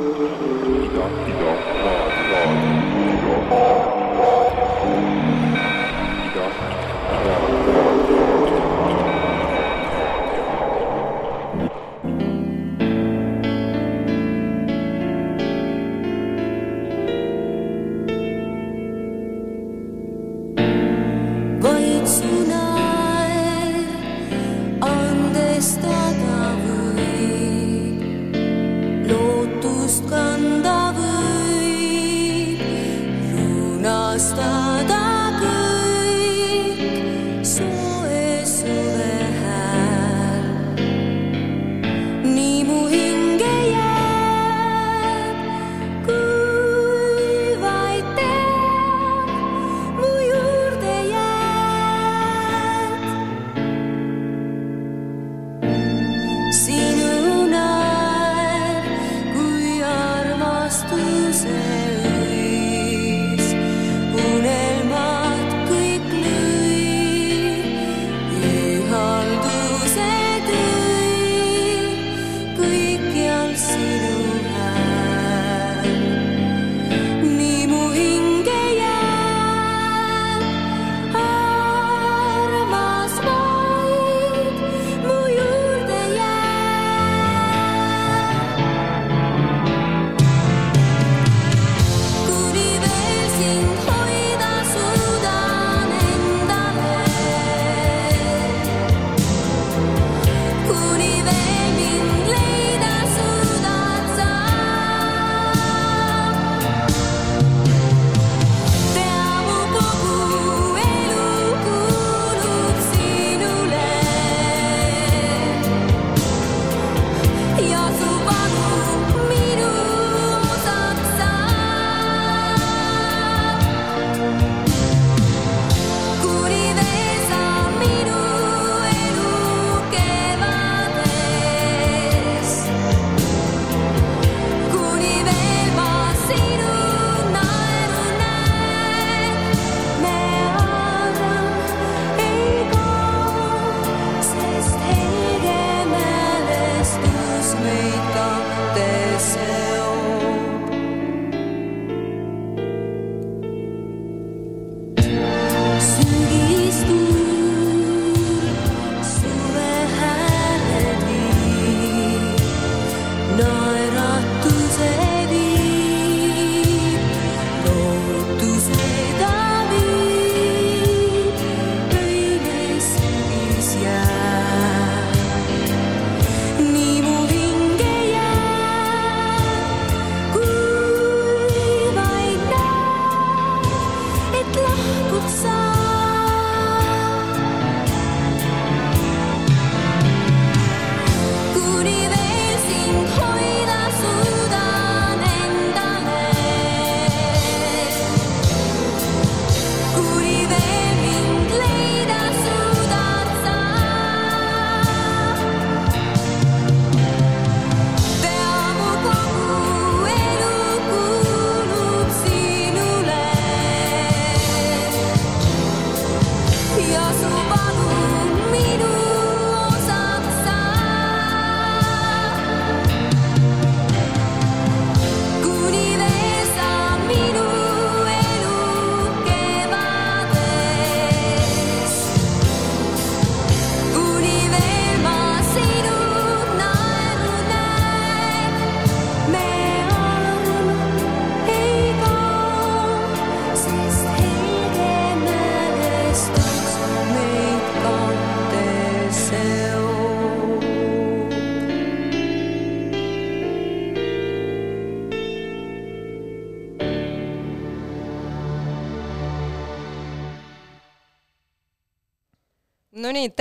Nonii,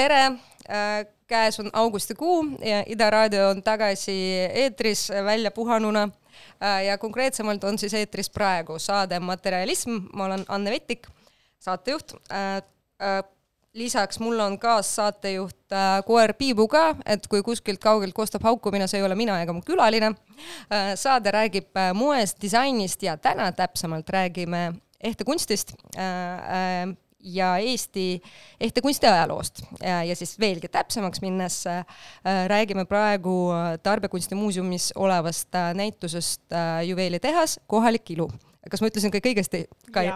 tere! Äh, käes on augustikuu ja Ida Raadio on tagasi eetris välja puhanuna äh, ja konkreetsemalt on siis eetris praegu saade Materialism, ma olen Anne Vettik, saatejuht. Äh, lisaks mul on kaassaatejuht koer Piibu ka, et kui kuskilt kaugelt kostab haukumine, see ei ole mina ega mu külaline. saade räägib moest, disainist ja täna täpsemalt räägime ehtekunstist ja Eesti ehtekunsti ajaloost. ja siis veelgi täpsemaks minnes äh, räägime praegu Tarbekunstimuuseumis olevast näitusest Juveelitehas, kohalik ilu. Kas ma ütlesin kõik õigesti, Kai?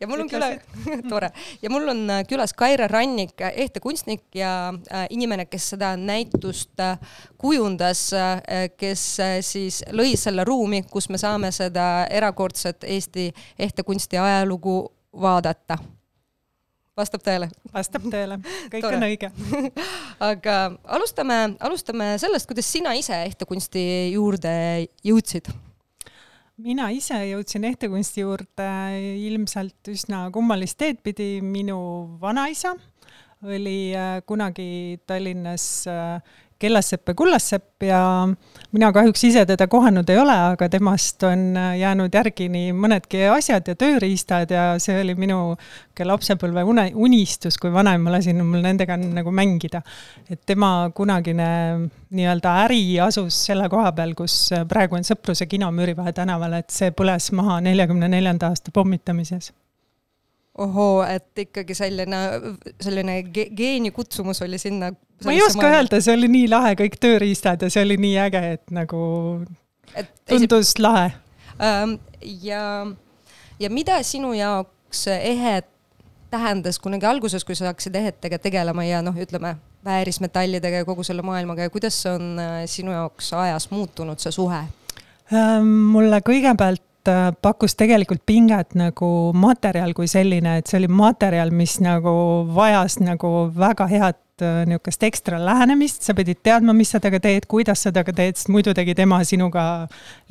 ja mul on küla, tore, ja mul on äh, külas Kaire Rannik, äh, ehtekunstnik ja äh, inimene, kes seda näitust äh, kujundas äh,, kes äh, siis lõi selle ruumi, kus me saame seda erakordset Eesti ehtekunsti ajalugu vaadata vastab tõele? vastab tõele, kõik on õige. Aga alustame, alustame sellest, kuidas sina ise ehtekunsti juurde jõudsid? Mina ise jõudsin ehtekunsti juurde ilmselt üsna kummalist teed pidi, minu vanaisa oli äh, kunagi Tallinnas äh, Kellassepp ja Kullassepp ja mina kahjuks ise teda kohanud ei ole, aga temast on äh, jäänud järgi nii mõnedki asjad ja tööriistad ja see oli minu lapsepõlve une, unistus, kui vanaema lasi mul nendega nagu mängida. et tema kunagine nii-öelda äri asus selle koha peal, kus praegu on Sõpruse kino Müürivahe tänaval, et see põles maha neljakümne neljanda aasta pommitamises ohoo, et ikkagi selline, selline ge geenikutsumus oli sinna. ma ei oska maailma. öelda, see oli nii lahe, kõik tööriistad ja see oli nii äge, et nagu et tundus esi... lahe ähm,. ja, ja mida sinu jaoks ehe tähendas kunagi alguses, kui sa hakkasid ehetega tegelema ja noh, ütleme väärismetallidega ja kogu selle maailmaga ja kuidas on äh, sinu jaoks ajas muutunud see suhe ähm,? mulle kõigepealt pakkus tegelikult pinget nagu materjal kui selline, et see oli materjal, mis nagu vajas nagu väga head äh, niisugust ekstra lähenemist, sa pidid teadma, mis sa temaga teed, kuidas sa temaga teed, sest muidu tegi tema sinuga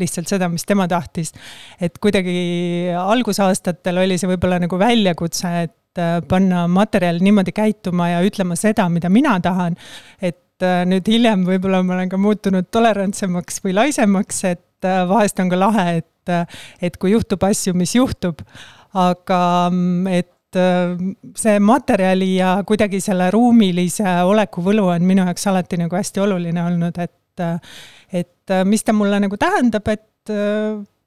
lihtsalt seda, mis tema tahtis. et kuidagi algusaastatel oli see võib-olla nagu väljakutse, et äh, panna materjal niimoodi käituma ja ütlema seda, mida mina tahan, et nüüd hiljem võib-olla ma olen ka muutunud tolerantsemaks või laisemaks, et vahest on ka lahe, et et, et kui juhtub asju, mis juhtub, aga et see materjali ja kuidagi selle ruumilise oleku võlu on minu jaoks alati nagu hästi oluline olnud, et, et mis ta mulle nagu tähendab, et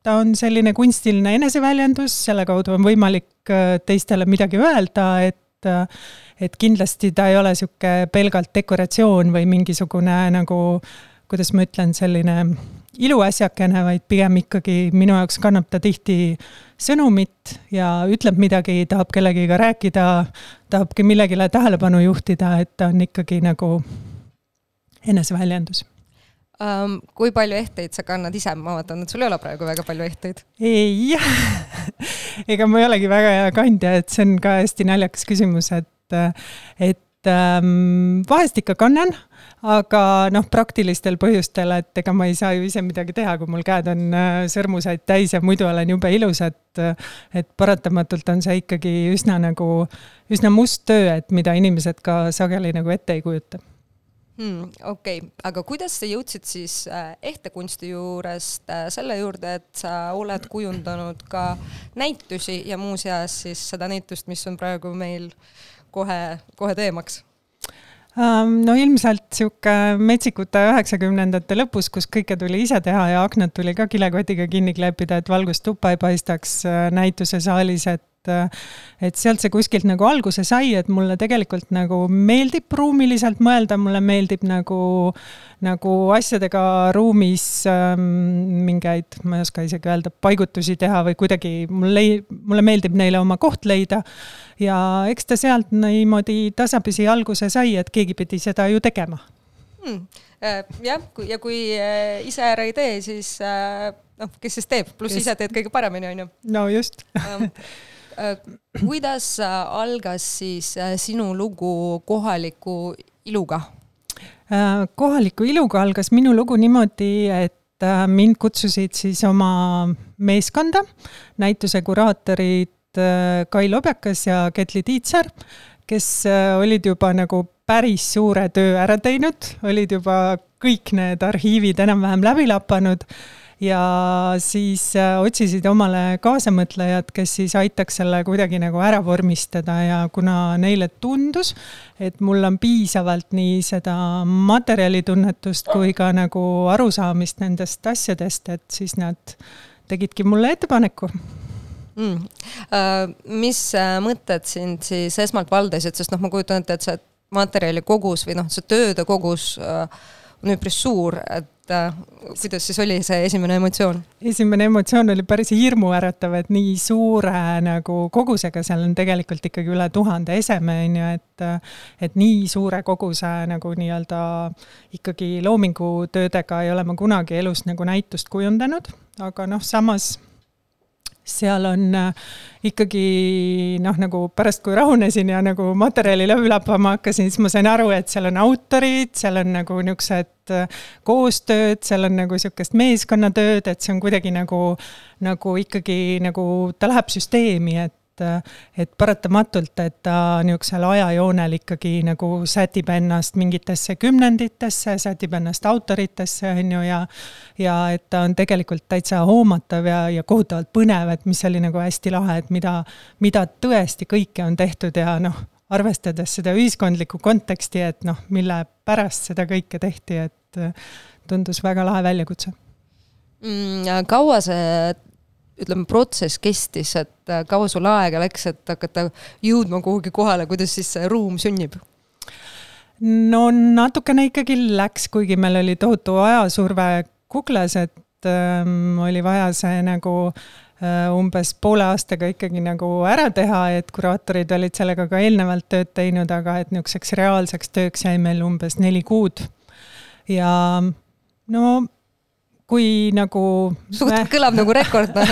ta on selline kunstiline eneseväljendus, selle kaudu on võimalik teistele midagi öelda, et et kindlasti ta ei ole niisugune pelgalt dekoratsioon või mingisugune nagu kuidas ma ütlen, selline iluäsjakene, vaid pigem ikkagi minu jaoks kannab ta tihti sõnumit ja ütleb midagi, tahab kellegiga rääkida, tahabki millegile tähelepanu juhtida, et ta on ikkagi nagu eneseväljendus um,. kui palju ehteid sa kannad ise, ma vaatan, et sul ei ole praegu väga palju ehteid. ei ega ma ei olegi väga hea kandja, et see on ka hästi naljakas küsimus, et, et um, vahest ikka kannan aga noh, praktilistel põhjustel, et ega ma ei saa ju ise midagi teha, kui mul käed on äh, sõrmusaid täis ja muidu olen jube ilus, et et paratamatult on see ikkagi üsna nagu, üsna must töö, et mida inimesed ka sageli nagu ette ei kujuta hmm,. okei okay., aga kuidas sa jõudsid siis äh, ehtekunsti juurest äh, selle juurde, et sa oled kujundanud ka näitusi ja muuseas siis seda näitust, mis on praegu meil kohe, kohe teemaks? No ilmselt sihuke metsikute üheksakümnendate lõpus, kus kõike tuli ise teha ja aknad tuli ka kilekotiga kinni kleepida, et valgust tuppa ei paistaks äh, näitusesaalis, et et, et sealt see kuskilt nagu alguse sai, et mulle tegelikult nagu meeldib ruumiliselt mõelda, mulle meeldib nagu, nagu asjadega ruumis ähm, mingeid, ma ei oska isegi öelda, paigutusi teha või kuidagi mulle, mulle meeldib neile oma koht leida. ja eks ta sealt niimoodi tasapisi alguse sai, et keegi pidi seda ju tegema. Hmm. Jah, kui ja kui äh, ise ära ei tee, siis äh, noh, kes siis teeb, pluss ise teed kõige paremini, on ju. no just. Äh, kuidas äh, algas siis äh, sinu lugu kohaliku iluga? kohaliku iluga algas minu lugu niimoodi, et mind kutsusid siis oma meeskonda, näituse kuraatorid Kai Lobjakas ja Ketli Tiitser, kes olid juba nagu päris suure töö ära teinud, olid juba kõik need arhiivid enam-vähem läbi lapanud ja siis äh, otsisid omale kaasamõtlejad, kes siis aitaks selle kuidagi nagu ära vormistada ja kuna neile tundus, et mul on piisavalt nii seda materjalitunnetust kui ka nagu arusaamist nendest asjadest, et siis nad tegidki mulle ettepaneku. Mm.. mis mõtted sind siis esmalt valdasid, sest noh, ma kujutan ette, et see materjali kogus või noh, see tööde kogus on üpris suur, et äh, kuidas siis oli see esimene emotsioon? esimene emotsioon oli päris hirmuäratav, et nii suure nagu kogusega, seal on tegelikult ikkagi üle tuhande eseme, on ju, et et nii suure koguse nagu nii-öelda ikkagi loomingutöödega ei ole ma kunagi elus nagu näitust kujundanud, aga noh, samas seal on äh, ikkagi noh, nagu pärast, kui rahunesin ja nagu materjali läbi lappama hakkasin, siis ma sain aru, et seal on autorid, seal on nagu niisugused äh, koostööd, seal on nagu niisugust meeskonnatööd, et see on kuidagi nagu, nagu ikkagi nagu ta läheb süsteemi, et et, et paratamatult, et ta niisugusel ajajoonel ikkagi nagu sätib ennast mingitesse kümnenditesse, sätib ennast autoritesse, on ju, ja ja et ta on tegelikult täitsa hoomatav ja, ja kohutavalt põnev, et mis oli nagu hästi lahe, et mida, mida tõesti kõike on tehtud ja noh, arvestades seda ühiskondlikku konteksti, et noh, mille pärast seda kõike tehti, et tundus väga lahe väljakutse mm,. kaua see ütleme, protsess kestis, et äh, kaua sul aega läks, et hakata jõudma kuhugi kohale, kuidas siis see ruum sünnib? no natukene ikkagi läks, kuigi meil oli tohutu ajasurve kuklas, et ähm, oli vaja see nagu äh, umbes poole aastaga ikkagi nagu ära teha, et kuraatorid olid sellega ka eelnevalt tööd teinud, aga et niisuguseks reaalseks tööks jäi meil umbes neli kuud. ja no kui nagu. suht kõlab nagu rekord, noh.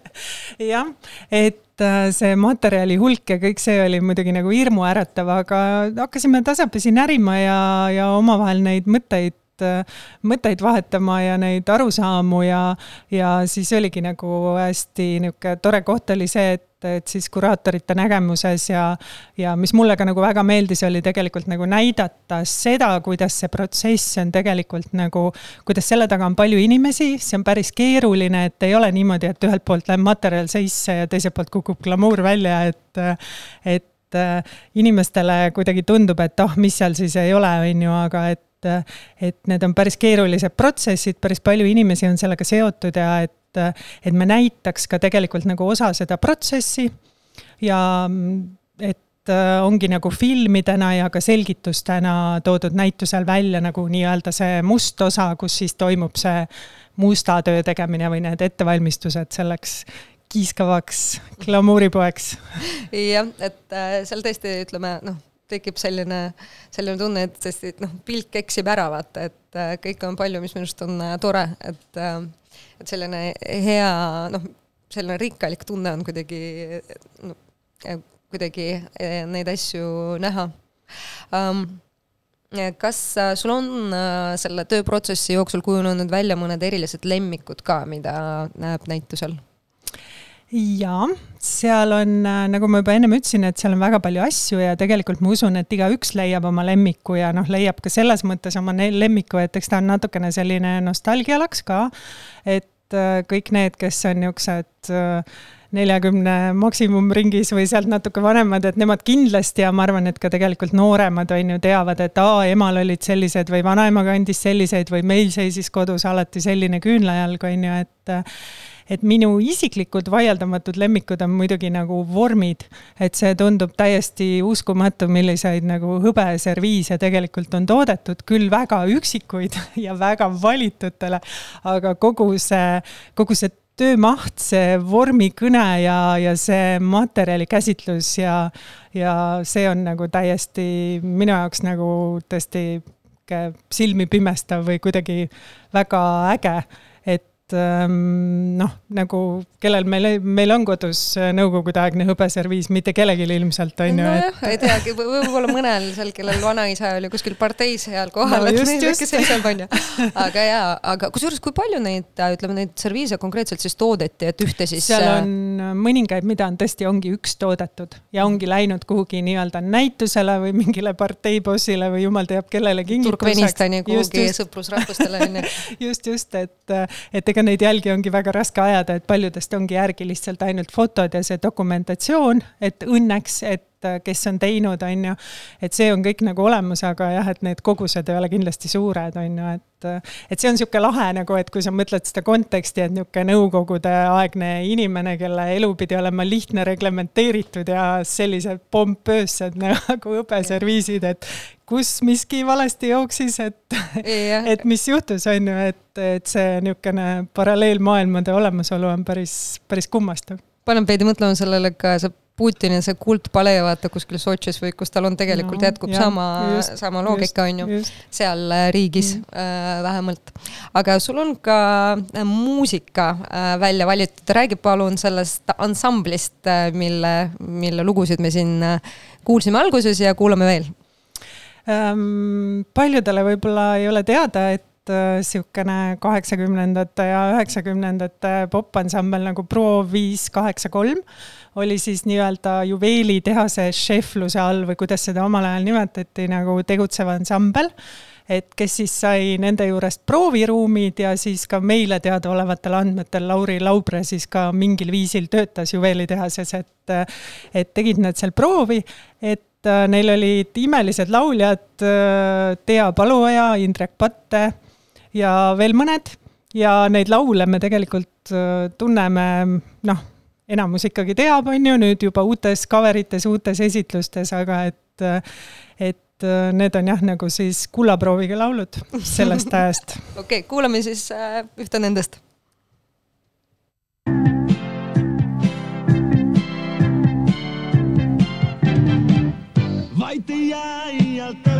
jah, et äh, see materjali hulk ja kõik see oli muidugi nagu hirmuäratav, aga hakkasime tasapisi närima ja, ja omavahel neid mõtteid mõtteid vahetama ja neid arusaamu ja, ja siis oligi nagu hästi niisugune tore koht oli see, et et siis kuraatorite nägemuses ja, ja mis mulle ka nagu väga meeldis, oli tegelikult nagu näidata seda, kuidas see protsess on tegelikult nagu, kuidas selle taga on palju inimesi, see on päris keeruline, et ei ole niimoodi, et ühelt poolt läheb materjal seisse ja teiselt poolt kukub glamuur välja, et, et inimestele kuidagi tundub, et oh,, mis seal siis ei ole, on ju, aga et et need on päris keerulised protsessid, päris palju inimesi on sellega seotud ja et et, et me näitaks ka tegelikult nagu osa seda protsessi ja et äh, ongi nagu filmidena ja ka selgitustena toodud näitusel välja nagu nii-öelda see must osa, kus siis toimub see musta töö tegemine või need ettevalmistused selleks kiiskavaks glamuuripoeks. jah, et äh, seal tõesti ütleme noh, tekib selline, selline tunne, et tõesti, et noh, pilk eksib ära, vaata, et äh, kõike on palju, mis minu arust on tore, et et selline hea noh, selline rikkalik tunne on kuidagi no, kuidagi eh, neid asju näha um, kas äh, sul on äh, selle tööprotsessi jooksul kujunenud välja mõned erilised lemmikud ka, mida näeb näitusel? Jaa, seal on, äh, nagu ma juba ennem ütlesin, et seal on väga palju asju ja tegelikult ma usun, et igaüks leiab oma lemmiku ja noh, leiab ka selles mõttes oma lemmiku, et eks ta on natukene selline nostalgialaks ka. et äh, kõik need, kes on niisugused äh, neljakümne maksimumringis või sealt natuke vanemad, et nemad kindlasti ja ma arvan, et ka tegelikult nooremad on ju teavad, et aa, emal olid sellised või vanaema kandis selliseid või meil seisis kodus alati selline küünlajalg, on ju, et et minu isiklikud vaieldamatud lemmikud on muidugi nagu vormid, et see tundub täiesti uskumatu, milliseid nagu hõbeserviise tegelikult on toodetud, küll väga üksikuid ja väga valitutele, aga kogu see, kogu see töömaht, see vormikõne ja, ja see materjali käsitlus ja, ja see on nagu täiesti minu jaoks nagu tõesti silmi pimestav või kuidagi väga äge et ähm, noh, nagu kellel meil, meil on kodus äh, nõukogudeaegne hõbeserviis, mitte kellelgi ilmselt on ju. nojah et..., ei teagi, võib-olla mõnel seal, kellel vanaisa oli kuskil parteis heal kohal no,, et neil äkki seisab, on ju. aga jaa, aga kusjuures, kui palju neid, ütleme neid serviise konkreetselt siis toodeti, et ühte siis. seal äh, on mõningaid, mida on tõesti, ongi üks toodetud ja ongi läinud kuhugi nii-öelda näitusele või mingile parteibossile või jumal teab kellele kingituseks. Turkmenistani kuhugi sõprusrahvustele on ju. just, just, et, et ega neid jälgi ongi väga raske ajada, et paljudest ongi järgi lihtsalt ainult fotod ja see dokumentatsioon, et õnneks, et kes on teinud, on ju. et see on kõik nagu olemas, aga jah, et need kogused ei ole kindlasti suured, on ju, et et see on niisugune lahe nagu, et kui sa mõtled seda konteksti, et niisugune nõukogudeaegne inimene, kelle elu pidi olema lihtne, reglementeeritud ja sellised pompöössed nagu hõbeserviisid, et kus miski valesti jooksis, et, et mis juhtus, on ju, et, et see niisugune paralleelmaailmade olemasolu on päris, päris kummastav paneb veidi mõtlema sellele ka see Putini see kultpalee, vaata kuskil Sotšis või kus tal on tegelikult no, jätkub jah, sama, sama loogika, on ju, seal äh, riigis mm. äh, vähemalt. aga sul on ka äh, muusika äh, välja valitud, räägi palun sellest ansamblist äh,, mille, mille lugusid me siin kuulsime alguses ja kuulame veel ähm,. paljudele võib-olla ei ole teada, et niisugune kaheksakümnendate ja üheksakümnendate popansambel nagu Pro viis kaheksa kolm oli siis nii-öelda juveelitehase šefluse all või kuidas seda omal ajal nimetati, nagu tegutsev ansambel et kes siis sai nende juurest prooviruumid ja siis ka meile teadaolevatel andmetel Lauri Laubre siis ka mingil viisil töötas juveelitehases, et et tegid nad seal proovi, et äh, neil olid imelised lauljad, äh, Tea Paluoja, Indrek Patte ja veel mõned ja neid laule me tegelikult äh, tunneme noh, enamus ikkagi teab, on ju, nüüd juba uutes cover ites, uutes esitlustes, aga et, et need on jah, nagu siis kullaprooviga laulud sellest ajast. okei okay,, kuulame siis äh, ühte nendest vaid ei jää iial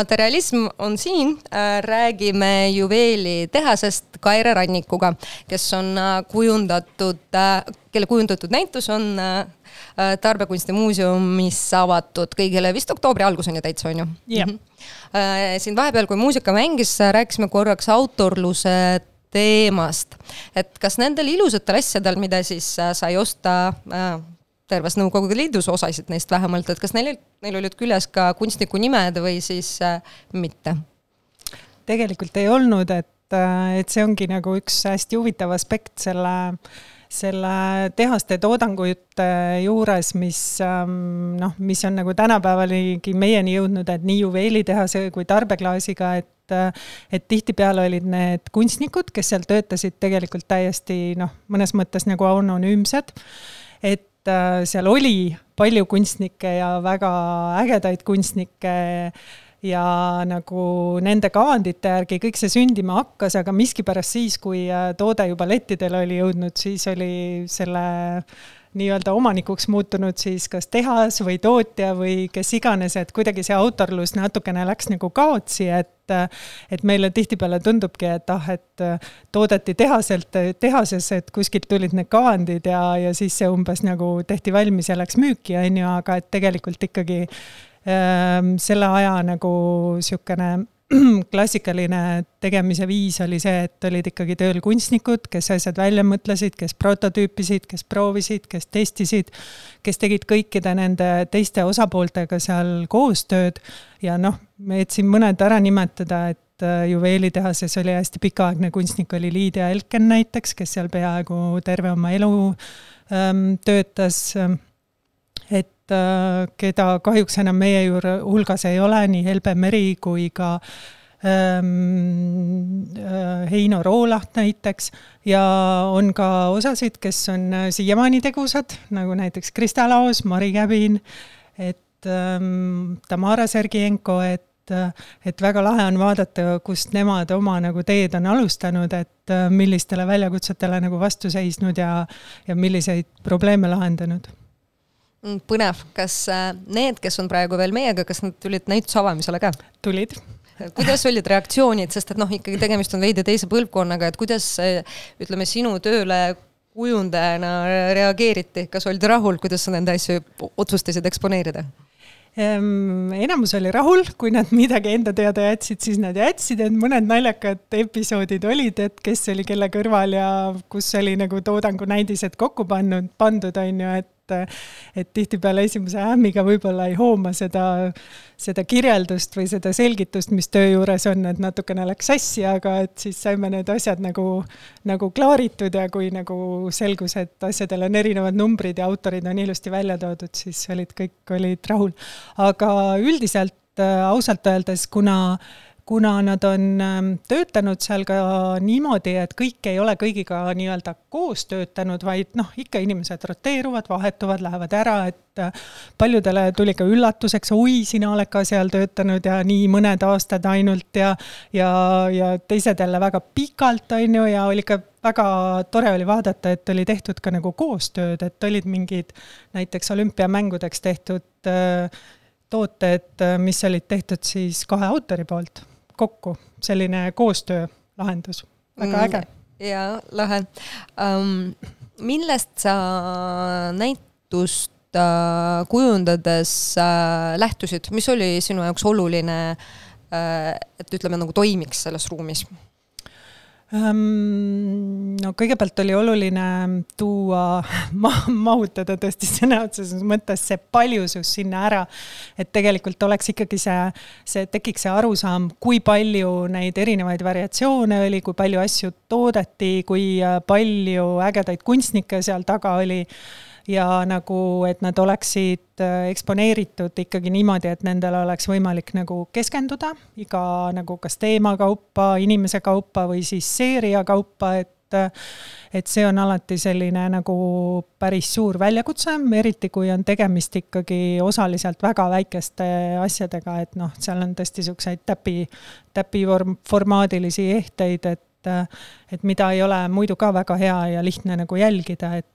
materialism on siin, äh, räägime juveelitehasest Kaire Rannikuga, kes on äh, kujundatud, äh, kelle kujundatud näitus on Tarbekunstimuuseumis avatud kõigile vist oktoobri algus on ju täitsa, on ju? jah. Mhm. siin vahepeal, kui muusika mängis, rääkisime korraks autorluse teemast, et kas nendel ilusatel asjadel, mida siis sai osta terves Nõukogude Liidus, osasid neist vähemalt, et kas neil, neil olid küljes ka kunstniku nimed või siis äh, mitte? tegelikult ei olnud, et, äh, et see ongi nagu üks hästi huvitav aspekt selle, selle tehaste toodangute juures, mis ähm, noh, mis on nagu tänapäevaligi meieni jõudnud, et nii juveelitehase kui tarbeklaasiga, et et tihtipeale olid need kunstnikud, kes seal töötasid, tegelikult täiesti noh, mõnes mõttes nagu anonüümsed. et et äh, seal oli palju kunstnikke ja väga ägedaid kunstnikke ja nagu nende kavandite järgi kõik see sündima hakkas, aga miskipärast siis, kui äh, toode juba lettidele oli jõudnud, siis oli selle nii-öelda omanikuks muutunud siis kas tehas või tootja või kes iganes, et kuidagi see autorlus natukene läks nagu kaotsi, et et meile tihtipeale tundubki, et ah, et toodeti tehaselt, tehases, et kuskilt tulid need kavandid ja, ja siis see umbes nagu tehti valmis ja läks müüki, on ju, aga et tegelikult ikkagi äh, selle aja nagu niisugune klassikaline tegemise viis oli see, et olid ikkagi tööl kunstnikud, kes asjad välja mõtlesid, kes prototüüpisid, kes proovisid, kes testisid, kes tegid kõikide nende teiste osapooltega seal koostööd. Ja noh, et siin mõned ära nimetada, et äh, juveelitehases oli hästi pikaaegne kunstnik, oli Liidia Elken näiteks, kes seal peaaegu terve oma elu ähm, töötas et äh, keda kahjuks enam meie juurde hulgas ei ole, nii Helbe Meri kui ka ähm, äh, Heino Roolaht näiteks. Ja on ka osasid, kes on äh, siiamaani tegusad, nagu näiteks Krista Laos, Mari Käbin, et ähm, Tamara Sergienko, et et väga lahe on vaadata, kust nemad oma nagu teed on alustanud, et millistele väljakutsetele nagu vastu seisnud ja, ja milliseid probleeme lahendanud põnev, kas äh, need, kes on praegu veel meiega, kas nad tulid näituse avamisele ka? tulid. kuidas olid reaktsioonid, sest et noh, ikkagi tegemist on veidi teise põlvkonnaga, et kuidas ütleme, sinu tööle kujundajana reageeriti, kas oldi rahul, kuidas sa nende asju otsustasid eksponeerida? Ehm, enamus oli rahul, kui nad midagi enda teada jätsid, siis nad jätsid, et mõned naljakad episoodid olid, et kes oli kelle kõrval ja kus oli nagu toodangu näidised kokku pannud, pandud, on ju, et et tihtipeale esimese ämmiga võib-olla ei hooma seda, seda kirjeldust või seda selgitust, mis töö juures on, et natukene läks sassi, aga et siis saime need asjad nagu, nagu klaaritud ja kui nagu selgus, et asjadel on erinevad numbrid ja autorid on ilusti välja toodud, siis olid kõik olid rahul. aga üldiselt ausalt öeldes, kuna äh, kuna nad on ähm, töötanud seal ka niimoodi, et kõik ei ole kõigiga nii-öelda koos töötanud, vaid noh, ikka inimesed roteeruvad, vahetuvad, lähevad ära, et äh, paljudele tuli ka üllatuseks, oi, sina oled ka seal töötanud ja nii mõned aastad ainult ja ja, ja teised jälle väga pikalt, on ju, ja oli ka väga tore oli vaadata, et oli tehtud ka nagu koostööd, et olid mingid näiteks olümpiamängudeks tehtud äh, tooted, äh, mis olid tehtud siis kahe autori poolt kokku, selline koostöölahendus, väga mm, äge. jaa, lahe um,. millest sa näitust uh, kujundades uh, lähtusid, mis oli sinu jaoks oluline uh,, et ütleme nagu toimiks selles ruumis? Ehm, no kõigepealt oli oluline tuua ma,, mahutada tõesti sõna otseses mõttes see paljusus sinna ära. et tegelikult oleks ikkagi see, see, tekiks see arusaam, kui palju neid erinevaid variatsioone oli, kui palju asju toodeti, kui palju ägedaid kunstnikke seal taga oli ja nagu, et nad oleksid äh, eksponeeritud ikkagi niimoodi, et nendel oleks võimalik nagu keskenduda iga nagu kas teema kaupa, inimese kaupa või siis seeria kaupa, et et see on alati selline nagu päris suur väljakutse, eriti kui on tegemist ikkagi osaliselt väga väikeste asjadega, et noh, seal on tõesti niisuguseid täpi, täpivorm, formaadilisi ehteid, et et mida ei ole muidu ka väga hea ja lihtne nagu jälgida, et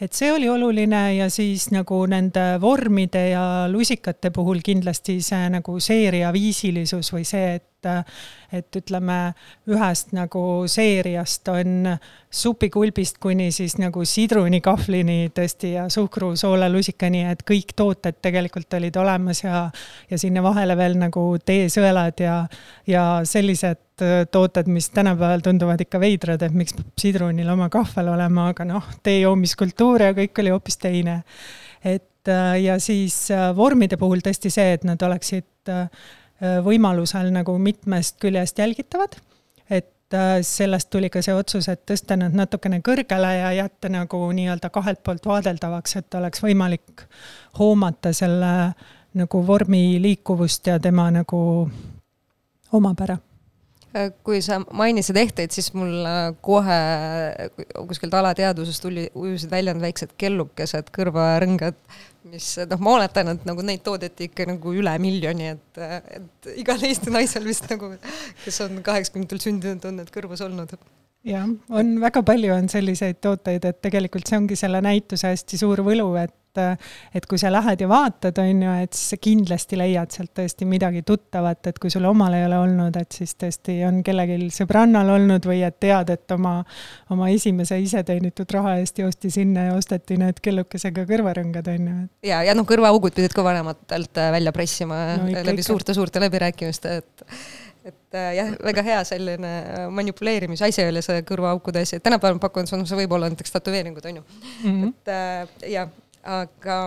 et see oli oluline ja siis nagu nende vormide ja lusikate puhul kindlasti see nagu seeria viisilisus või see, et et ütleme, ühest nagu seeriast on supikulbist kuni siis nagu sidrunikahvlini tõesti ja suhkrusoolelusikani, et kõik tooted tegelikult olid olemas ja ja sinna vahele veel nagu teesõelad ja, ja sellised tooted, mis tänapäeval tunduvad ikka veidrad, et miks peab sidrunil oma kahvel olema, aga noh, tee joomiskultuur ja kõik oli hoopis teine. et ja siis vormide puhul tõesti see, et nad oleksid võimalusel nagu mitmest küljest jälgitavad, et äh, sellest tuli ka see otsus, et tõsta nad natukene kõrgele ja jätta nagu nii-öelda kahelt poolt vaadeldavaks, et oleks võimalik hoomata selle nagu vormi liikuvust ja tema nagu omapära. Äh, kui sa mainisid ehteid, siis mul kohe kuskilt alateadvusest tuli, ujusid välja need väiksed kellukesed, kõrvarõngad mis noh, ma oletan, et nagu neid toodeti ikka nagu üle miljoni, et, et igal Eesti naisel vist nagu, kes on kaheksakümnendatel sündinud, on need kõrvus olnud. jah, on väga palju on selliseid tooteid, et tegelikult see ongi selle näituse hästi suur võlu, et et, et kui sa lähed ja vaatad, on ju, et siis sa kindlasti leiad sealt tõesti midagi tuttavat, et kui sul omal ei ole olnud, et siis tõesti on kellelgi sõbrannal olnud või et tead, et oma, oma esimese iseteenitud raha eest joosti sinna ja osteti need kellukesega kõrvarõngad, on ju. ja, ja noh, kõrvaaugud pidid ka vanematelt äh, välja pressima no, läbi suurte-suurte läbirääkimiste, et et äh, jah, väga hea selline äh, manipuleerimise asi oli see kõrvaaukude asi, et tänapäeval ma pakun, see võib olla näiteks tätoveeringud, on ju mm. -hmm. et äh, ja aga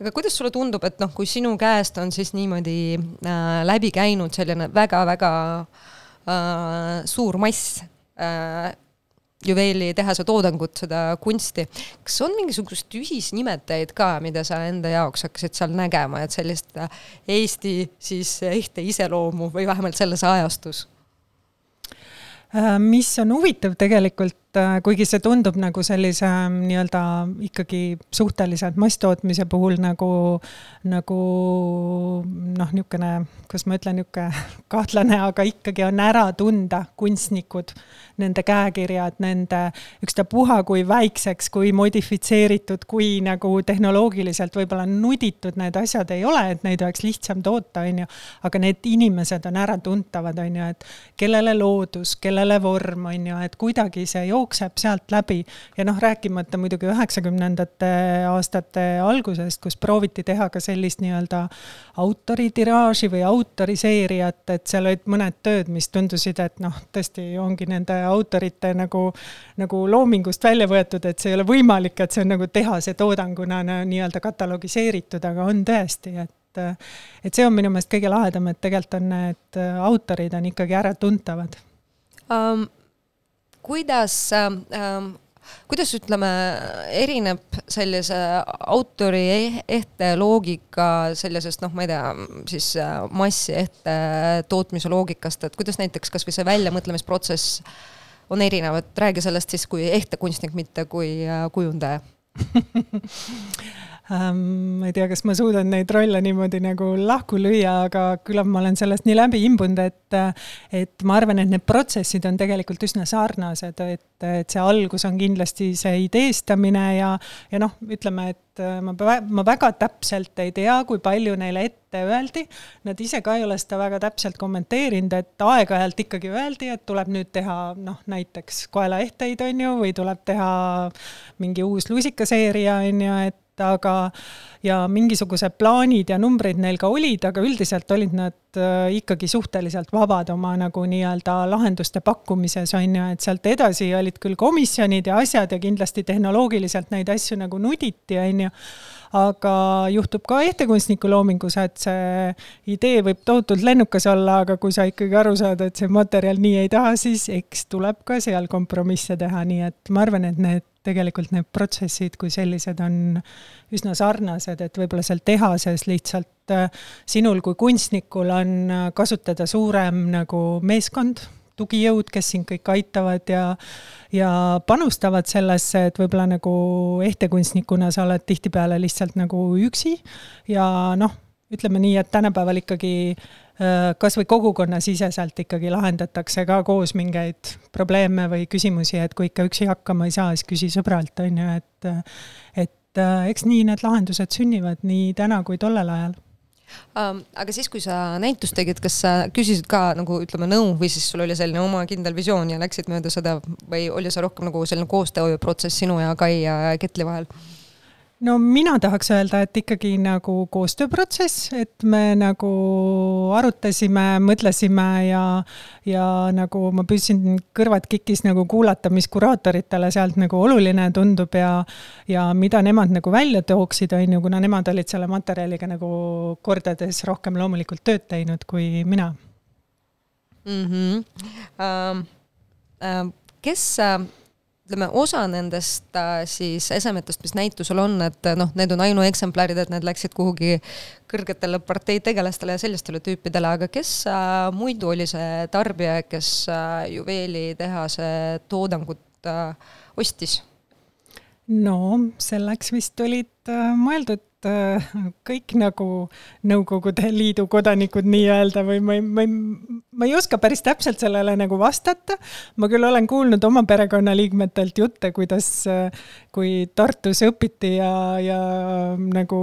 aga kuidas sulle tundub, et noh, kui sinu käest on siis niimoodi äh, läbi käinud selline väga-väga äh, suur mass äh, juveelitehase toodangut, seda kunsti, kas on mingisugust ühisnimetajaid ka, mida sa enda jaoks hakkasid seal nägema, et sellist äh, Eesti siis ehte iseloomu või vähemalt selles ajastus? Äh, mis on huvitav tegelikult, äh, kuigi see tundub nagu sellise mm, nii-öelda ikkagi suhteliselt masstootmise puhul nagu, nagu noh, niisugune, kuidas ma ütlen, niisugune kahtlane, aga ikkagi on ära tunda kunstnikud, nende käekirjad, nende ükstapuha kui väikseks, kui modifitseeritud, kui nagu tehnoloogiliselt võib-olla nuditud need asjad ei ole, et neid oleks lihtsam toota, on ju, aga need inimesed on äratuntavad, on ju, et kellele loodus, kellele vorm, on ju, et kuidagi see jookseb sealt läbi. ja noh, rääkimata muidugi üheksakümnendate aastate algusest, kus prooviti teha ka sellist nii-öelda autoritiraaži või autoriseeriat, et seal olid mõned tööd, mis tundusid, et noh, tõesti ongi nende autorite nagu, nagu loomingust välja võetud, et see ei ole võimalik, et see on nagu tehase toodanguna nii-öelda katalogiseeritud, aga on tõesti, et et see on minu meelest kõige lahedam, et tegelikult on need autorid on ikkagi äratuntavad um,. kuidas um, kuidas ütleme, erineb sellise autori eh-, ehte loogika sellisest noh, ma ei tea, siis äh, massi ehte tootmise loogikast, et kuidas näiteks kasvõi see väljamõtlemisprotsess on erinev, et räägi sellest siis kui ehte kunstnik, mitte kui äh, kujundaja ähm,. ma ei tea, kas ma suudan neid rolle niimoodi nagu lahku lüüa, aga küllap ma olen sellest nii läbi imbunud, et, et ma arvan, et need protsessid on tegelikult üsna sarnased, et, et see algus on kindlasti see ideestamine ja, ja noh, ütleme, et ma, ma väga täpselt ei tea, kui palju neile ette öeldi. Nad ise ka ei ole seda väga täpselt kommenteerinud, et aeg-ajalt ikkagi öeldi, et tuleb nüüd teha noh, näiteks koelaehteid, on ju, või tuleb teha mingi uus lusikaseeria, on ju, et aga ja mingisugused plaanid ja numbrid neil ka olid, aga üldiselt olid nad äh, ikkagi suhteliselt vabad oma nagu nii-öelda lahenduste pakkumises, on ju, et sealt edasi olid küll komisjonid ja asjad ja kindlasti tehnoloogiliselt neid asju nagu nuditi, on ju, aga juhtub ka ehtekunstniku loomingus, et see idee võib tohutult lennukas olla, aga kui sa ikkagi aru saad, et see materjal nii ei taha, siis eks tuleb ka seal kompromisse teha, nii et ma arvan, et need tegelikult need protsessid kui sellised on üsna sarnased, et võib-olla seal tehases lihtsalt äh, sinul kui kunstnikul on äh, kasutada suurem nagu meeskond, tugijõud, kes sind kõik aitavad ja ja panustavad sellesse, et võib-olla nagu ehtekunstnikuna sa oled tihtipeale lihtsalt nagu üksi. Ja noh, ütleme nii, et tänapäeval ikkagi äh, kas või kogukonnasiseselt ikkagi lahendatakse ka koos mingeid probleeme või küsimusi, et kui ikka üksi hakkama ei saa, siis küsi sõbralt, on ju, et et äh, eks nii need lahendused sünnivad nii täna kui tollel ajal um,. aga siis, kui sa näitust tegid, kas sa küsisid ka nagu ütleme nõu või siis sul oli selline oma kindel visioon ja läksid mööda seda või oli see rohkem nagu selline koostööprotsess sinu ja Kai ja Ketli vahel? No mina tahaks öelda, et ikkagi nagu koostööprotsess, et me nagu arutasime, mõtlesime ja, ja nagu ma püüdsin kõrvad kikis nagu kuulata, mis kuraatoritele sealt nagu oluline tundub ja, ja mida nemad nagu välja tooksid, on ju, kuna nemad olid selle materjaliga nagu kordades rohkem loomulikult tööd teinud kui mina mm. -hmm. Uh, uh, kes uh ütleme, osa nendest äh, siis esemetest, mis näitusel on, et noh, need on ainueksemplarid, et need läksid kuhugi kõrgetele parteitegelastele ja sellistele tüüpidele, aga kes äh, muidu oli see tarbija, kes äh, juveelitehase toodangut äh, ostis? no selleks vist olid äh, mõeldud äh, kõik nagu Nõukogude Liidu kodanikud nii-öelda või ma ei, ma ei, ma ei oska päris täpselt sellele nagu vastata. ma küll olen kuulnud oma perekonnaliikmetelt jutte, kuidas, äh, kui Tartus õpiti ja, ja nagu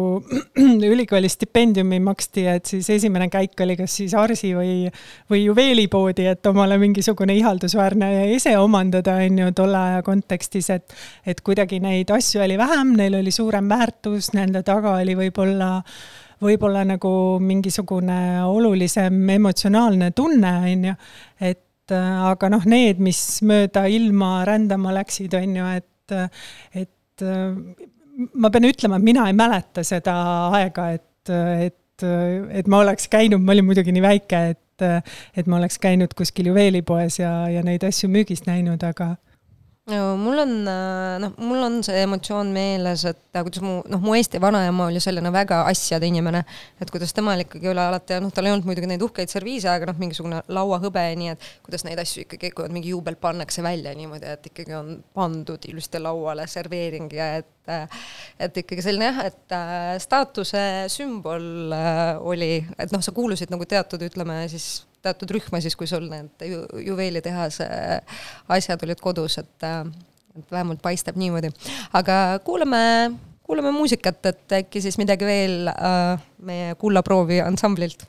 ülikooli stipendiumi maksti, et siis esimene käik oli kas siis Arsi või, või juveelipoodi, et omale mingisugune ihaldusväärne ese omandada, on ju, tolle aja kontekstis, et, et kuidagi neid asju oli vähem, neil oli suurem väärtus, nende taga oli võib-olla võib-olla nagu mingisugune olulisem emotsionaalne tunne, on ju, et äh, aga noh, need, mis mööda ilma rändama läksid, on ju, et, et äh, ma pean ütlema, et mina ei mäleta seda aega, et, et, et ma oleks käinud, ma olin muidugi nii väike, et et ma oleks käinud kuskil juveelipoes ja, ja neid asju müügist näinud, aga no mul on, äh, noh, mul on see emotsioon meeles, et äh, kuidas mu, noh, mu Eesti vanaema oli selline väga asjade inimene, et kuidas temal ikkagi üle alati, noh, tal ei olnud muidugi neid uhkeid serviise, aga noh, mingisugune lauahõbe nii, et kuidas neid asju ikkagi, kui on mingi juubel, pannakse välja niimoodi, et ikkagi on pandud ilusti lauale serveering ja et et ikkagi selline jah, et staatuse sümbol oli, et noh, sa kuulusid nagu teatud, ütleme siis teatud rühma siis, kui sul need ju, juveelitehase asjad olid kodus, et, et vähemalt paistab niimoodi. aga kuulame, kuulame muusikat, et äkki siis midagi veel äh, meie Kullaproovi ansamblilt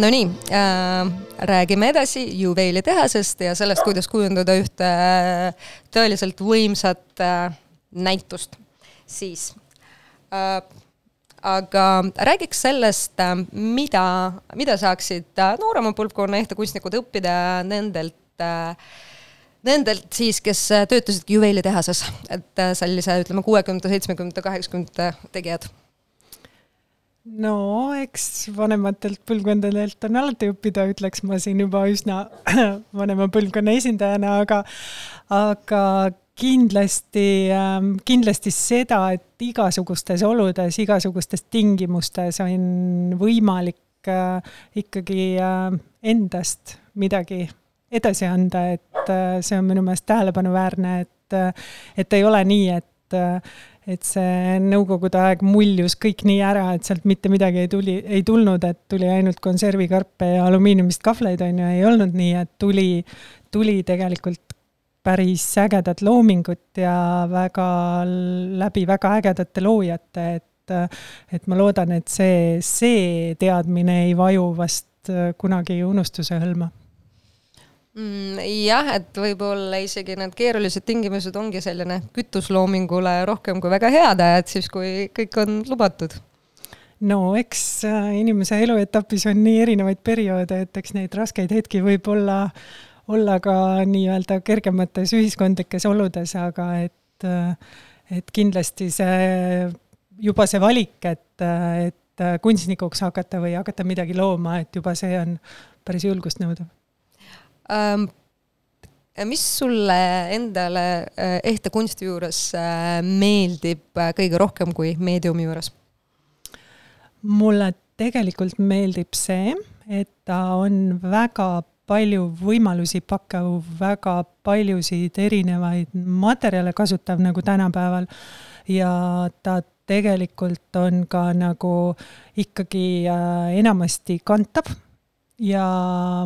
Nonii äh,, räägime edasi juveelitehasest ja sellest, kuidas kujundada ühte äh, tõeliselt võimsat äh, näitust. siis äh, aga räägiks sellest, äh, mida, mida saaksid äh, noorema põlvkonna ehtekunstnikud õppida nendelt Nendelt siis, kes töötasidki juveelitehases, et sellise ütleme kuuekümnendate, seitsmekümnendate, kaheksakümnendate tegijad no eks vanematelt põlvkondadelt on alati õppida, ütleks ma siin juba üsna vanema põlvkonna esindajana, aga, aga kindlasti, ähm, kindlasti seda, et igasugustes oludes, igasugustes tingimustes on võimalik äh, ikkagi äh, endast midagi edasi anda, et äh, see on minu meelest tähelepanuväärne, et, et ei ole nii, et et see nõukogude aeg muljus kõik nii ära, et sealt mitte midagi ei tuli, ei tulnud, et tuli ainult konservikarpe ja alumiiniumist kahvleid, on ju, ei olnud nii, et tuli, tuli tegelikult päris ägedat loomingut ja väga, läbi väga ägedate loojate, et et ma loodan, et see, see teadmine ei vaju vast kunagi unustuse hõlma? Jah, et võib-olla isegi need keerulised tingimused ongi selline kütus loomingule rohkem kui väga head ajad, siis kui kõik on lubatud. No eks äh, inimese eluetapis on nii erinevaid perioode, et eks neid raskeid hetki võib olla, olla ka nii-öelda kergemates ühiskondlikes oludes, aga et, äh, et kindlasti see, juba see valik, et, äh, et kunstnikuks hakata või hakata midagi looma, et juba see on päris julgust nõudev ähm,. mis sulle endale äh, ehte kunsti juures äh, meeldib äh, kõige rohkem kui meediumi juures? mulle tegelikult meeldib see, et ta on väga palju võimalusi pakkuv, väga paljusid erinevaid materjale kasutav nagu tänapäeval ja ta tegelikult on ka nagu ikkagi enamasti kantav ja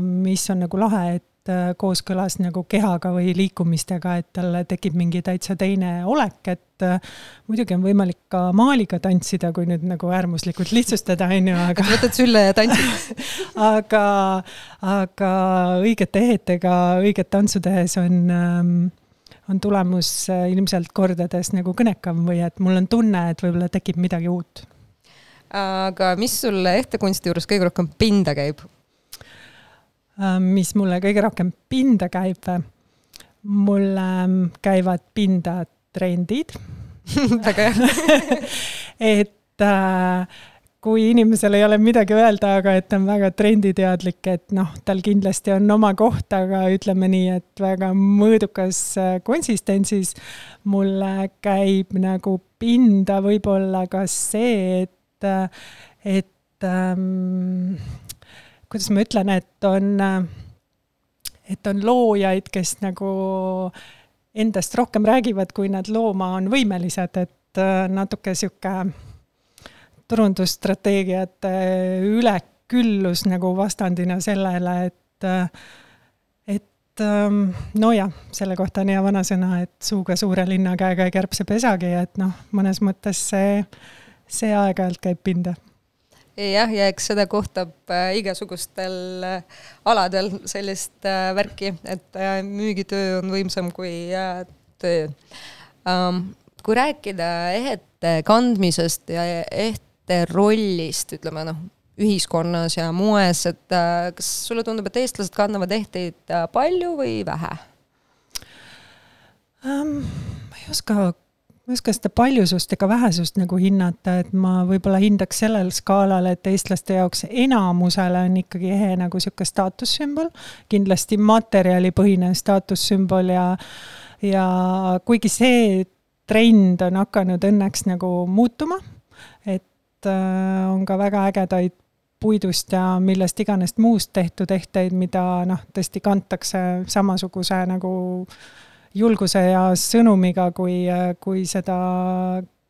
mis on nagu lahe, et Äh, kooskõlas nagu kehaga või liikumistega, et tal tekib mingi täitsa teine olek, et äh, muidugi on võimalik ka maaliga tantsida, kui nüüd nagu äärmuslikult lihtsustada, on ju, aga võtad sülle ja tantsid aga, aga õigete ehetega õiget tantsu tehes on ähm, on tulemus äh, ilmselt kordades nagu kõnekam või et mul on tunne, et võib-olla tekib midagi uut. aga mis sulle ehtekunsti juures kõige rohkem pinda käib? Äh, mis mulle kõige rohkem pinda käib, mulle ähm, käivad pinda trendid. Väga hea. Et äh, kui inimesel ei ole midagi öelda, aga et ta on väga trenditeadlik, et noh, tal kindlasti on oma koht, aga ütleme nii, et väga mõõdukas äh, konsistentsis mulle käib nagu pinda võib-olla ka see, et, et ähm, kuidas ma ütlen, et on, et on loojaid, kes nagu endast rohkem räägivad, kui nad looma on võimelised, et äh, natuke sihuke turundusstrateegiate üleküllus nagu vastandina sellele, et, et ähm, nojah, selle kohta on hea vanasõna, et suuga suure linna käega ei kärbse pesagi, et noh, mõnes mõttes see, see aeg-ajalt käib pinda jah, ja eks seda kohtab äh, igasugustel äh, aladel sellist äh, värki, et müügitöö on võimsam kui töö um,. kui rääkida ehete kandmisest ja ehte rollist, ütleme noh, ühiskonnas ja moes, et kas sulle tundub, et eestlased kannavad ehteid palju või vähe um,? ma ei oska ma ei oska seda paljusust ega vähesust nagu hinnata, et ma võib-olla hindaks sellel skaalal, et eestlaste jaoks enamusele on ikkagi ehe nagu sihuke staatussümbol, kindlasti materjalipõhine staatussümbol ja, ja kuigi see trend on hakanud õnneks nagu muutuma, et äh, on ka väga ägedaid puidust ja millest iganes muust tehtud ehteid, mida noh, tõesti kantakse samasuguse nagu äh, julguse ja sõnumiga, kui, kui seda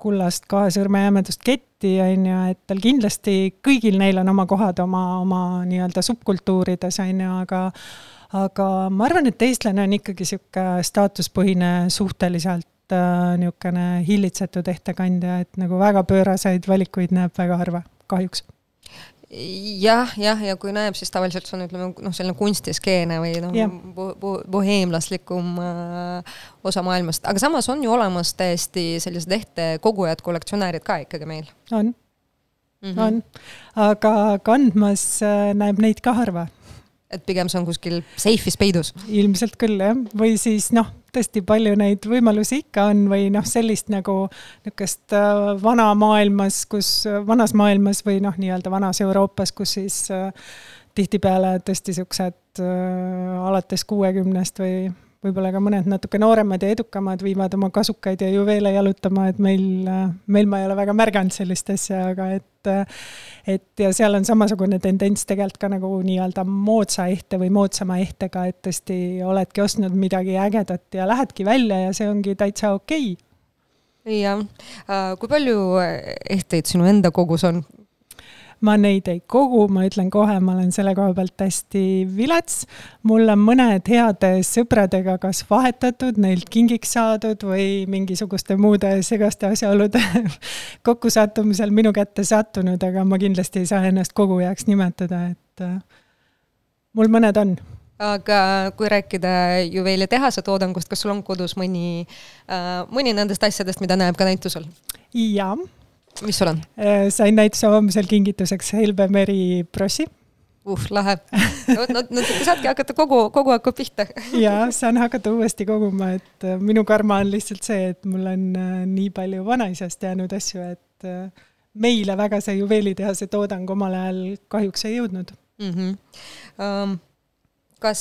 kullast kahe sõrme jämedust ketti, on ju, et tal kindlasti kõigil neil on oma kohad oma, oma nii-öelda subkultuurides, on ju, aga aga ma arvan, et eestlane on ikkagi niisugune staatuspõhine suhteliselt äh, niisugune hillitsetud ettekandja, et nagu väga pööraseid valikuid näeb väga harva, kahjuks jah, jah, ja kui näeb, siis tavaliselt see on, ütleme noh, selline kunstiskeene või noh yeah., boheemlaslikum äh, osa maailmast, aga samas on ju olemas täiesti sellised ehtekogujad, kollektsionäärid ka ikkagi meil. on mm, -hmm. on, aga kandmas äh, näeb neid ka harva et pigem see on kuskil seifis peidus? ilmselt küll jah, või siis noh, tõesti palju neid võimalusi ikka on või noh, sellist nagu niisugust äh, vana maailmas, kus, vanas maailmas või noh, nii-öelda vanas Euroopas, kus siis äh, tihtipeale tõesti niisugused äh, alates kuuekümnest või võib-olla ka mõned natuke nooremad ja edukamad viivad oma kasukaid ja juveele jalutama, et meil, meil ma ei ole väga märganud sellist asja, aga et et ja seal on samasugune tendents tegelikult ka nagu nii-öelda moodsa ehte või moodsama ehtega, et tõesti oledki ostnud midagi ägedat ja lähedki välja ja see ongi täitsa okei okay. jah, äh, kui palju ehteid sinu enda kogus on? Ma neid ei kogu, ma ütlen kohe, ma olen selle koha pealt hästi vilets. mul on mõned heade sõpradega kas vahetatud, neilt kingiks saadud või mingisuguste muude segaste asjaolude kokkusattumisel minu kätte sattunud, aga ma kindlasti ei saa ennast kogujaks nimetada, et äh, mul mõned on aga kui rääkida juveelitehase toodangust, kas sul on kodus mõni äh,, mõni nendest asjadest, mida näeb ka näitusel? jaa mis sul on? Äh, sain näituse avamisel kingituseks Helbe Meri Brossi. uh, lahe. no, no, no saadki hakata kogu, kogu aeg pihta ja saan hakata uuesti koguma, et äh, minu karma on lihtsalt see, et mul on äh, nii palju vanaisast jäänud asju, et meile väga see juveelitehase toodang omal ajal kahjuks ei jõudnud mm. -hmm. Um, kas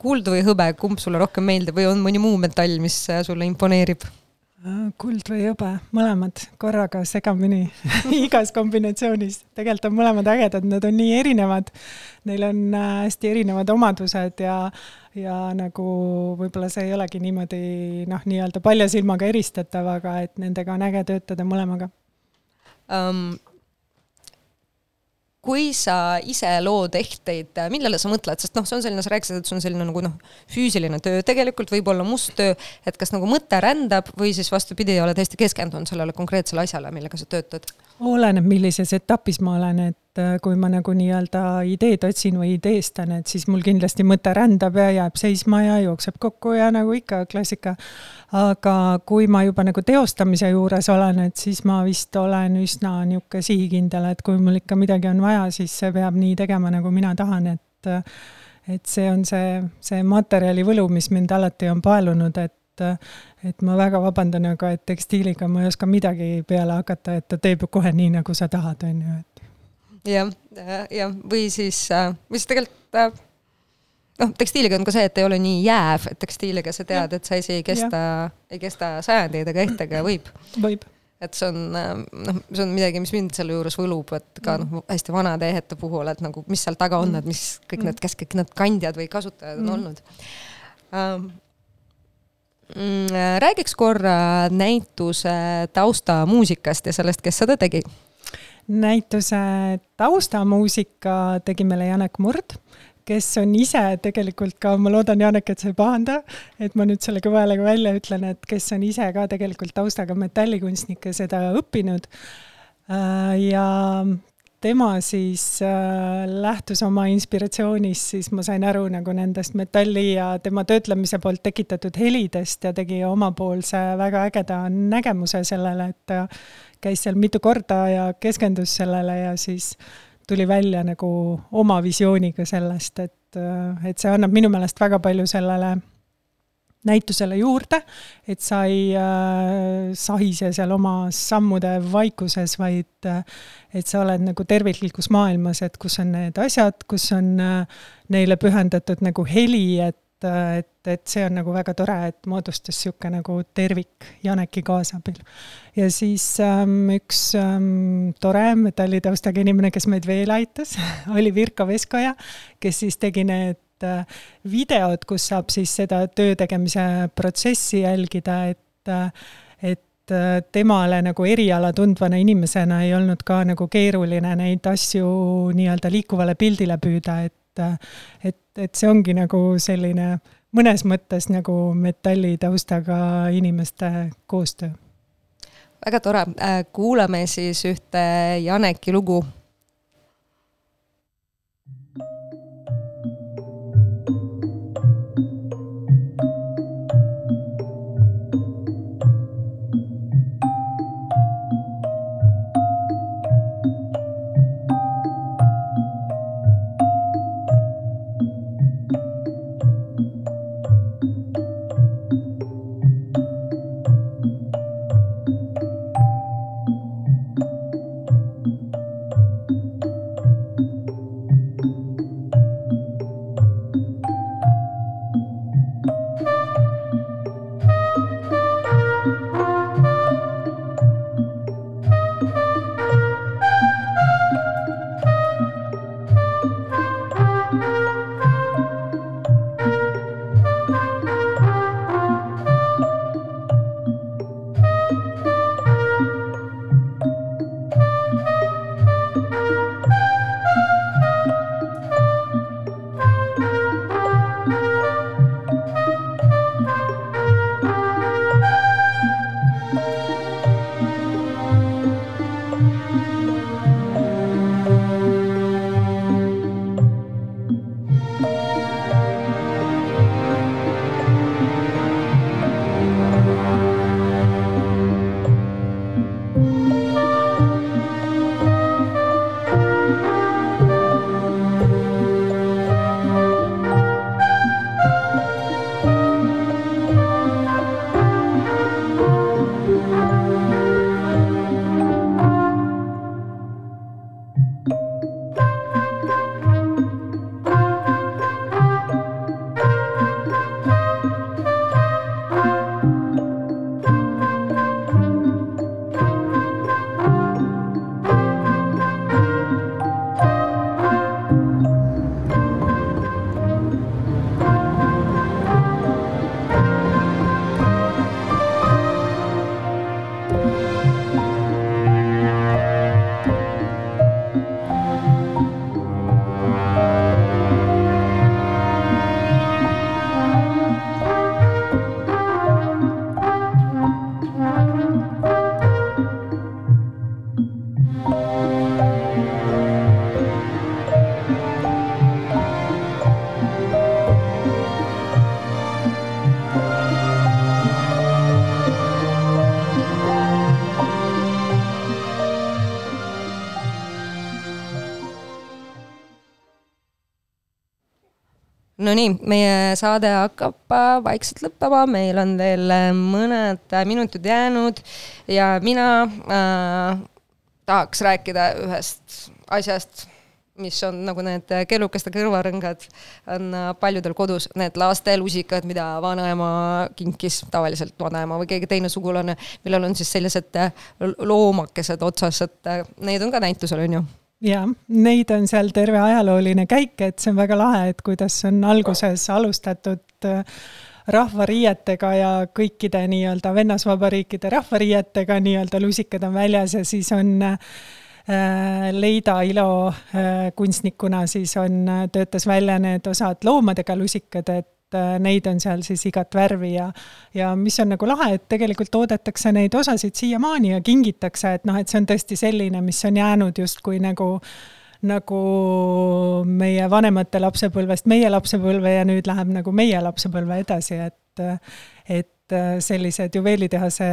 kuld või hõbe, kumb sulle rohkem meeldib või on mõni muu metall, mis sulle imponeerib? Kuld või hõbe, mõlemad korraga segamini igas kombinatsioonis. tegelikult on mõlemad ägedad, nad on nii erinevad. Neil on äh, hästi erinevad omadused ja, ja nagu võib-olla see ei olegi niimoodi noh, nii-öelda palja silmaga eristatav, aga et nendega on äge töötada mõlemaga um, kui sa ise lood ehteid, millele sa mõtled, sest noh, see on selline, sa rääkisid, et see on selline nagu noh, füüsiline töö, tegelikult võib olla must töö, et kas nagu mõte rändab või siis vastupidi, oled hästi keskendunud sellele konkreetsele asjale, millega sa töötad? oleneb, millises etapis ma olen, et äh, kui ma nagu nii-öelda ideed otsin või ideestan, et siis mul kindlasti mõte rändab ja jääb seisma ja jookseb kokku ja nagu ikka klassika. aga kui ma juba nagu teostamise juures olen, et siis ma vist olen üsna niisugune sihikindel, et kui mul ikka midagi on vaja, siis see peab nii tegema, nagu mina tahan, et et see on see, see materjali võlu, mis mind alati on paelunud, et et ma väga vabandan, aga et tekstiiliga ma ei oska midagi peale hakata, et ta teeb ju kohe nii, nagu sa tahad, on ju, et. Jah, jah, või siis, või siis tegelikult äh, noh, tekstiiliga on ka see, et ei ole nii jääv, et tekstiiliga sa tead, et see asi ei kesta, ei kesta sajandeid, aga ehtega võib. võib et see on äh, noh, see on midagi, mis mind selle juures võlub, et ka noh, hästi vanade ehete puhul, et nagu mis seal taga on, et mis kõik need, kes kõik need kandjad või kasutajad on mm. olnud um, Mm, räägiks korra näituse taustamuusikast ja sellest, kes seda tegi. Näituse taustamuusika tegi meile Janek Murd, kes on ise tegelikult ka, ma loodan, Janek, et sa ei pahanda, et ma nüüd selle kõva häälega välja ütlen, et kes on ise ka tegelikult taustaga metallikunstnik ja seda õppinud. Äh, ja tema siis äh, lähtus oma inspiratsioonist, siis ma sain aru nagu nendest metalli ja tema töötlemise poolt tekitatud helidest ja tegi omapoolse väga ägeda nägemuse sellele, et käis seal mitu korda ja keskendus sellele ja siis tuli välja nagu oma visiooniga sellest, et, äh, et see annab minu meelest väga palju sellele näitusele juurde, et sa ei äh, sahise seal oma sammude vaikuses, vaid äh, et sa oled nagu terviklikus maailmas, et kus on need asjad, kus on äh, neile pühendatud nagu heli, et äh, et, et see on nagu väga tore, et moodustus niisugune nagu tervik Janeki kaasabil. ja siis ähm, üks ähm, tore metallitaustaga inimene, kes meid veel aitas, oli Virko Veskoja, kes siis tegi need Äh, videod, kus saab siis seda töö tegemise protsessi jälgida, et, äh, et äh, temale nagu eriala tundvana inimesena ei olnud ka nagu keeruline neid asju nii-öelda liikuvale pildile püüda, et, et, et see ongi nagu selline mõnes mõttes nagu metalli taustaga inimeste koostöö. väga tore, kuulame siis ühte Janeki lugu Nonii, meie saade hakkab äh, vaikselt lõppema, meil on veel äh, mõned minutid jäänud ja mina äh, tahaks rääkida ühest asjast, mis on nagu need kellukeste kõrvarõngad, on paljudel kodus. Need lastelusikad, mida vanaema kinkis, tavaliselt vanaema või keegi teine sugulane, millel on siis sellised loomakesed otsas, et neid on ka näitusel, on ju jaa, neid on seal terve ajalooline käik, et see on väga lahe, et kuidas on alguses alustatud äh, rahvariietega ja kõikide nii-öelda vennasvabariikide rahvariietega nii-öelda lusikad on väljas ja siis on äh, Leida Ilo äh, kunstnikuna siis on, töötas välja need osad loomadega lusikad, et et äh, neid on seal siis igat värvi ja ja mis on nagu lahe, et tegelikult toodetakse neid osasid siiamaani ja kingitakse, et noh, et see on tõesti selline, mis on jäänud justkui nagu nagu meie vanemate lapsepõlvest meie lapsepõlve ja nüüd läheb nagu meie lapsepõlve edasi, et et sellised juveelitehase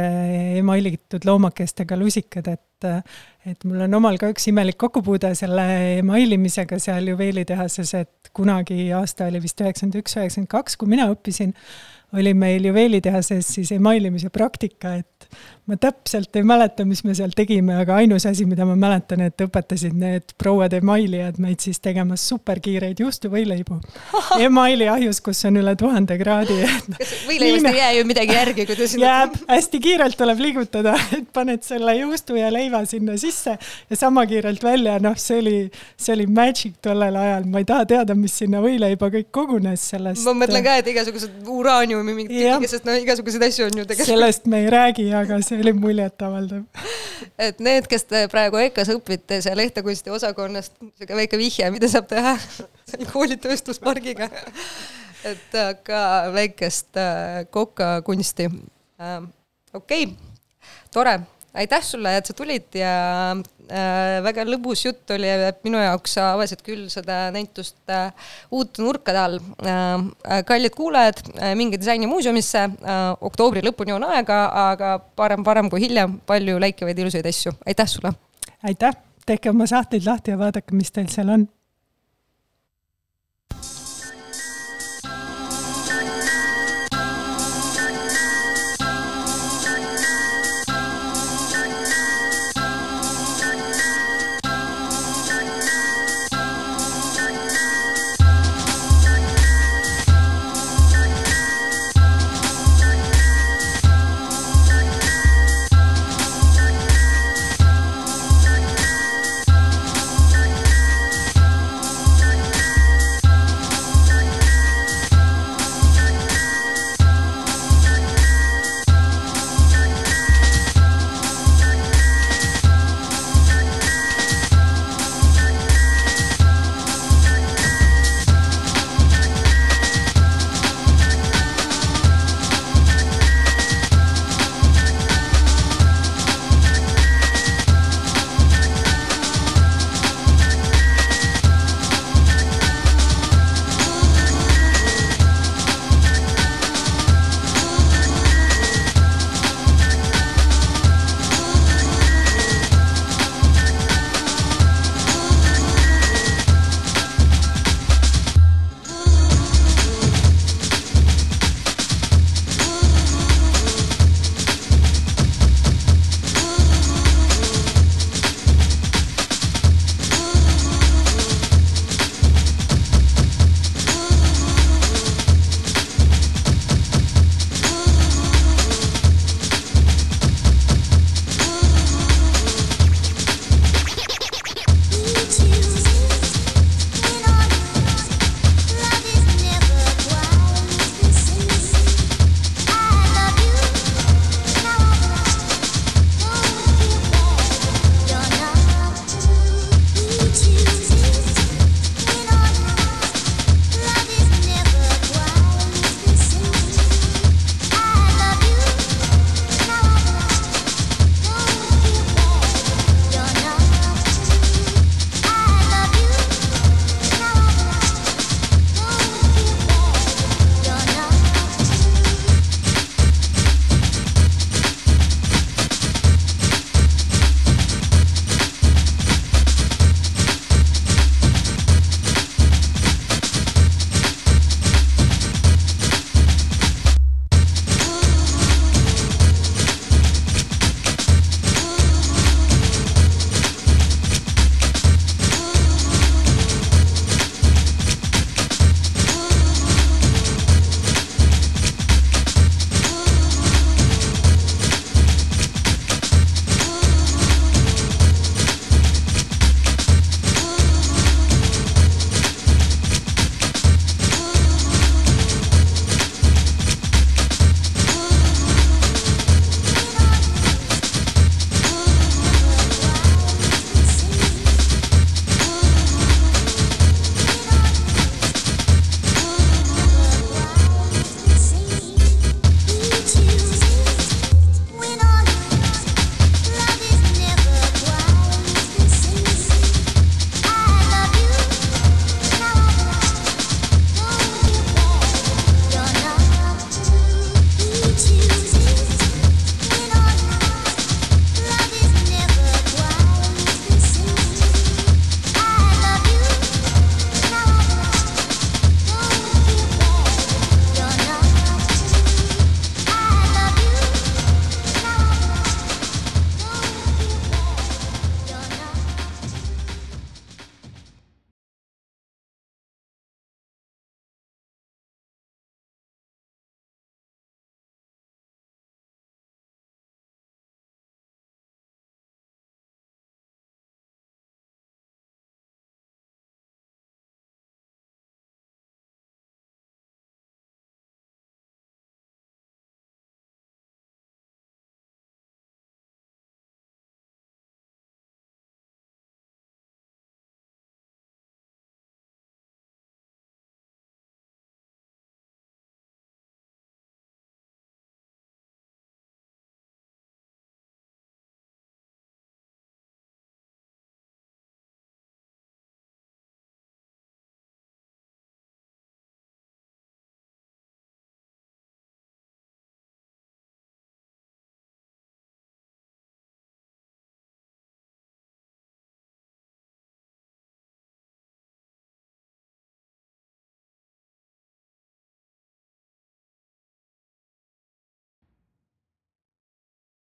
emailitud loomakestega lusikad, et et mul on omal ka üks imelik kokkupuude selle emailimisega seal juveelitehases, et kunagi aasta oli vist üheksakümmend üks, üheksakümmend kaks, kui mina õppisin, oli meil juveelitehases siis emailimise praktika, et ma täpselt ei mäleta, mis me seal tegime, aga ainus asi, mida ma mäletan, et õpetasid need prouad emailijad meid siis tegema superkiireid juustuvõileibu. emaili ahjus, kus on üle tuhande kraadi. kas võileibast ei jää ju midagi järgi, kui ta sinna jääb, hästi kiirelt tuleb liigutada, et paned selle juustu ja leiva sinna sisse ja sama kiirelt välja, noh, see oli, see oli magic tollel ajal, ma ei taha teada, mis sinna võileiba kõik kogunes sellest. ma mõtlen ka, et igasugused uraaniumi mingid tühikesed, no igasuguseid asju on ju tegelikult. sellest me ei räägi, aga see oli muljetavaldav. et need, kes te praegu EKA-s õpite seal ehtekunsti osakonnast, sihuke väike vihje, mida saab teha koolitööstuspargiga. et ka väikest äh, kokakunsti. Ähm, okei, tore aitäh sulle, et sa tulid ja äh, väga lõbus jutt oli, et minu jaoks sa avasid küll seda näitust äh, uute nurkade all äh,. kallid kuulajad äh,, minge disainimuuseumisse äh,, oktoobri lõpuni on aega, aga parem varem kui hiljem, palju läikivaid ilusaid asju, aitäh sulle! aitäh, tehke oma sahtlid lahti ja vaadake, mis teil seal on